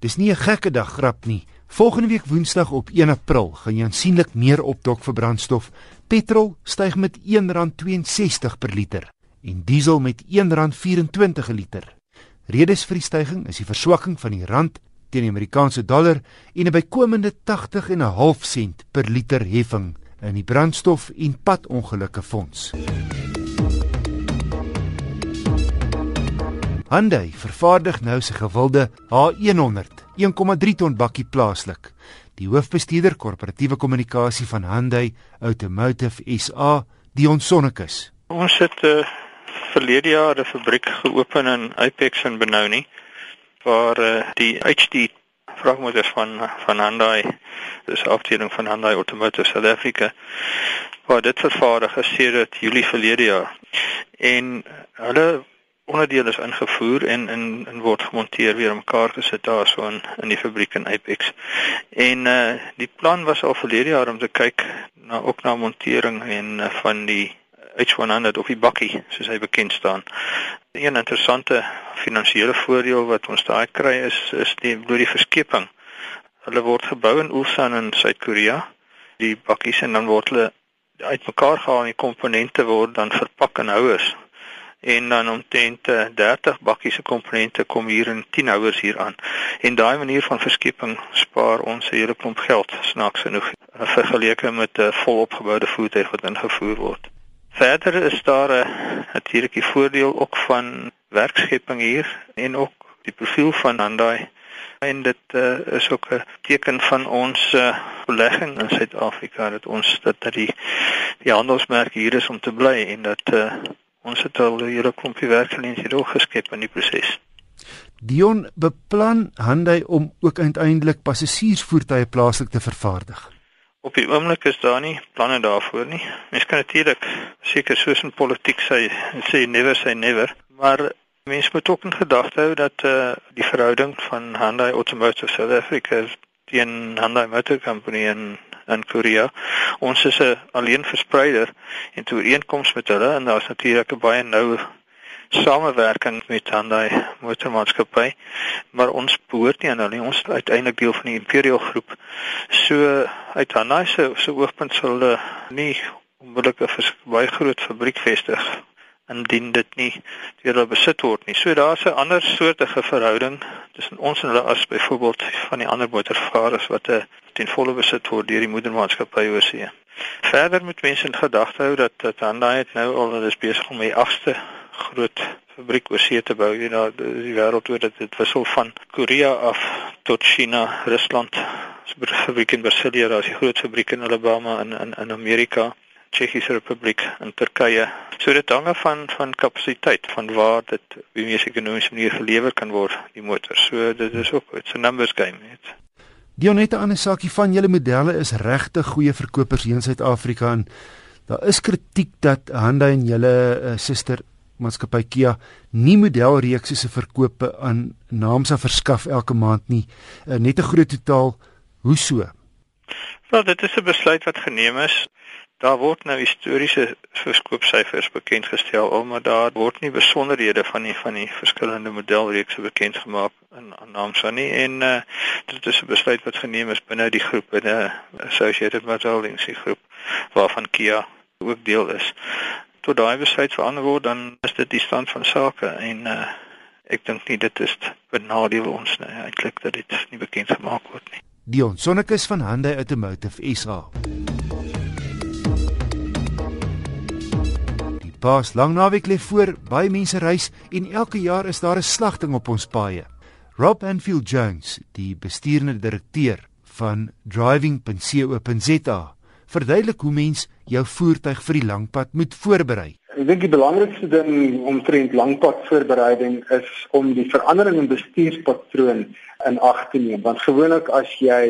Dis nie 'n gekke dag grap nie. Volgende week Woensdag op 1 April gaan jy aansienlik meer opdok vir brandstof. Petrol styg met R1.62 per liter en diesel met R1.24 per liter. Redes vir die stygings is die verswakking van die rand teen die Amerikaanse dollar en 'n bykomende 80 en 'n half sent per liter heffing in die brandstof en padongelukke fonds. Hyundai vervaardig nou sy gewilde H100 1,3 ton bakkie plaaslik. Die hoofbestuurder korporatiewe kommunikasie van Hyundai Automotive SA, Dion Sonnekus. Ons het uh, verlede jaar 'n fabriek geopen in Apex in Benoni waar uh, die HD vragmotors van van Hyundai, dis afdeling van Hyundai Automotive South Africa, waar dit vervaardig is sedert Julie verlede jaar. En hulle onderdele is ingevoer en in en word gemonteer weer mekaar gesit daarso in in die fabriek in Apex. En uh die plan was al verlede jaar om te kyk na ook na montering en uh, van die H100 op die bakkie soos hy bekend staan. Een interessante finansiële voordeel wat ons daai kry is is die bloot die verskeping. Hulle word gebou in Ulsan in Suid-Korea. Die bakkies en dan word hulle uitmekaar gehaal en die komponente word dan verpak in houers en dan omtrent 30 eh, bakkies se komponente kom hier in 10 houers hier aan. En daai manier van verskeping spaar ons 'n hele klomp geld snaaks genoeg eh, vergeleke met 'n volopgeboude voertuig wat ingevoer word. Verder is daar 'n uh, natuurlik die voordeel ook van werkskepping hier en ook die profiel van Hyundai en dit uh, is ook 'n teken van ons uh, belegging in Suid-Afrika dat ons dat die die handelsmerk hier is om te bly en dat uh, ons het al hierdie klompie werkgeleenthede geskep in die proses. Dion beplan Hyundai om ook uiteindelik passasiersvoertuie plaaslik te vervaardig. Op die oomblik is daar nie planne daarvoor nie. Mens kan natuurlik seker soos in politiek sê sê never say never, maar mens moet ook in gedagte hou dat eh uh, die verhouding van Hyundai Automotive South Africa teen Hyundai Motor Company in in Korea. Ons is 'n alleen verspreider en toe ooreenkoms met hulle en daar's natuurlik 'n baie nou samewerking met Hyundai Motormaatskappy, maar ons behoort nie aan hulle nie. Ons is uiteindelik deel van die Imperial groep. So uit Hyundai se se oogpunt sal hulle nie onmiddellik 'n baie groot fabriek vestig indien dit nie deur hulle besit word nie. So daar's 'n ander soortige verhouding tussen ons en hulle as byvoorbeeld van die ander motorvervaarders wat 'n ten volle besit word deur die moedermaatskappy OC. Verder moet mense in gedagte hou dat dat Hyundai het nou al hulle is besig om die agste groot fabriek oorsee te bou hier na die wêreld oor dat dit wissel van Korea af tot China, Rusland. 'n fabriek in Brasilia, daar's 'n groot fabriek in Alabama in in in Amerika. Tsjechiese Republiek en Turkye. So dit hang af van van kapasiteit van waar dit wie meer ekonomiese manier gelewer kan word die motors. So dit is ook dit's 'n numbers game net. Dionette aan 'n saakie van julle modelle is regte goeie verkopers hier in Suid-Afrika en daar is kritiek dat Hyundai en julle uh, suster maatskappy Kia nie modelreekse se verkope aan Naamsa verskaf elke maand nie. Uh, net 'n groot totaal. Hoe so? Wel, dit is 'n besluit wat geneem is. Daar word nou historiese verkoopsyfers bekend gestel, maar daar word nie besonderhede van die van die verskillende modelreekse bekend gemaak in Naamsa nie en uh, dit is 'n besluit wat geneem is binne die groep binne Associated Motoring se groep waarvan Kia ook deel is. Tot daai besluit verander word, dan is dit die stand van sake en uh, ek dink nie dit is benadeel ons nie eintlik dat dit nie bekend gemaak word nie. Dion Sonnekus van Hyundai Automotive SA. Paas lang naweek lê voor, baie mense reis en elke jaar is daar 'n slagting op ons paaie. Rob Anfield Jones, die bestuurende direkteur van driving.co.za, verduidelik hoe mens jou voertuig vir die langpad moet voorberei. Ek dink die belangrikste ding omtrent langpad voorbereiding is om die verandering in bestuurspatroon in ag te neem. Want gewoonlik as jy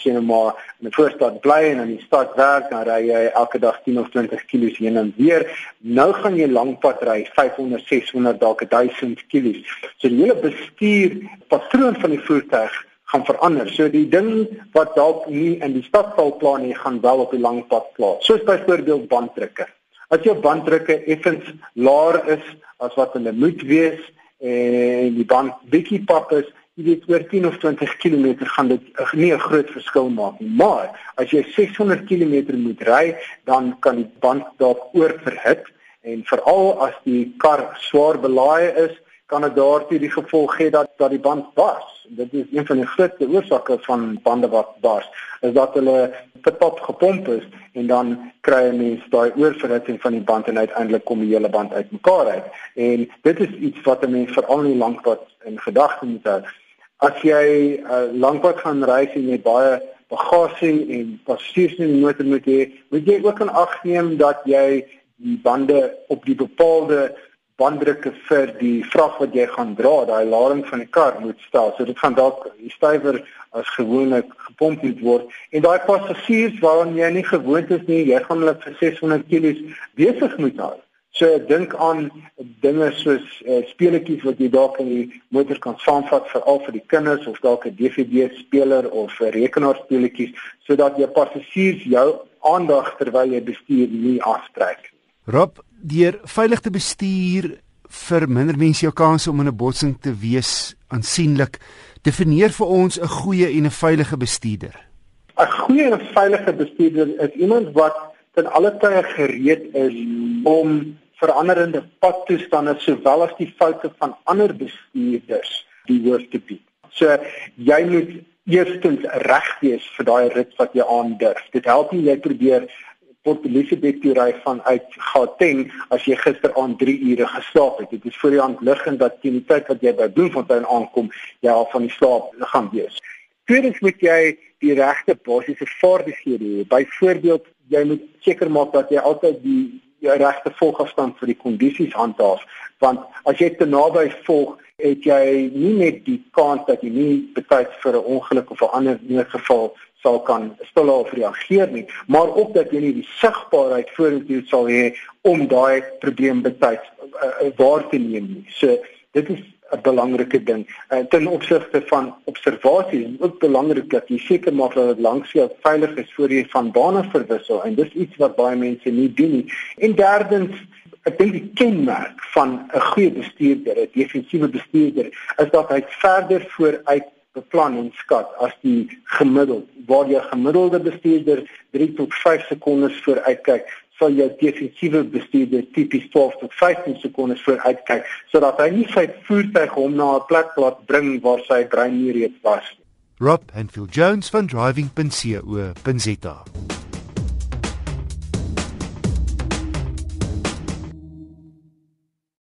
sien nou maar in 'n voorstad bly en in die stad werk, dan ry jy elke dag 10 of 20 km heen en weer. Nou gaan jy langpad ry 500, 600 dalk 1000 km. So die hele bestuurpatroon van die voertuig gaan verander. So die ding wat dalk nie in die stad sal pla nie, gaan wel op die langpad plaas. Soos byvoorbeeld banddrukke. As jou banddrukke effens laer is as wat hulle moet wees en die band bietjie pap is, jy weet oor 10 of 20 km gaan dit nie 'n groot verskil maak nie. Maar as jy 600 km moet ry, dan kan die band dalk oorverhit en veral as die kar swaar belaaie is, kan dit daartoe die gevolg hê dat dat die band bars. Dit is een van die grootste oorsake van bande wat bars, is dat hulle pap gepomp is en dan kry 'n mens daai oorverhitting van die band en uiteindelik kom die hele band uitmekaar uit. En dit is iets wat 'n mens veral in die lankpad in gedagte moet hou. As jy uh, lankpad gaan ry en jy baie bagasie en passasiers in die motor moet hê, moet jy ook in ag neem dat jy die bande op die bepaalde banddrukke vir die vrag wat jy gaan dra, daai lading van die kar moet stel. So dit gaan dalk stywer as gewoonlik gepomp moet word. En daai passasiers waaraan jy nie gewoond is nie, jy gaan hulle vir 600 kg besig moet hou. So dink aan dinge soos uh, speletjies wat jy dalk in die motor kan saamvat vir al vir die kinders of dalk 'n DVD speler of 'n rekenaarspeletjies sodat jou passasiers jou aandag terwyl jy bestuur nie aftrek. Rob, deur veilig te bestuur verminder mense jou kans om in 'n botsing te wees aansienlik. Definieer vir ons 'n goeie en 'n veilige bestuurder. 'n Goeie en 'n veilige bestuurder is iemand wat ten alle tye gereed is om veranderende padtoestande sowel as die foute van ander bestuurders die hoof te bied. So jy moet eerstens reg wees vir daai rit wat jy aandurf. Dit help nie jy probeer Port Elizabeth toe ry vanuit Gauteng as jy gisteraand 3 ure geslaap het. Dit is voor die hand liggend dat teen die tyd wat jy by Bloemfontein aankom, jy al van die slaap gaan wees. Tweedens moet jy die regte basiese vaardighede hê. Byvoorbeeld, jy moet seker maak dat jy altyd die jou regte volgafstand vir die kondisies handhaaf, want as jy te naby volg, het jy nie net die kans dat jy nie betyds vir 'n ongeluk of 'n ander geval sal kan stil of reageer nie, maar ook dat jy nie die sigbaarheid vorentoe sal hê om daai probleem betyds uh, waar te neem nie. So dit is 'n belangrike ding. En uh, ten opsigte van observasie is ook belangrik dat jy seker maak dat dit langs jou veilig is voor jy van bane verwissel en dis iets wat baie mense nie doen nie. En derdens Ek dink die kenmerk van 'n goeie bestuurder, 'n defensiewe bestuurder, is dat hy verder vooruit beplan en skat as die gemiddeld waar jy gemiddelde bestuurder 3 tot 5 sekondes vooruit kyk sal jou defensiewe bestuurder tipies 12 tot 15 sekondes vooruit kyk sodat hy nie sy voertuig hom na 'n plek laat bring waar sy brein nie reeds was Rob Enfield Jones van driving.co.za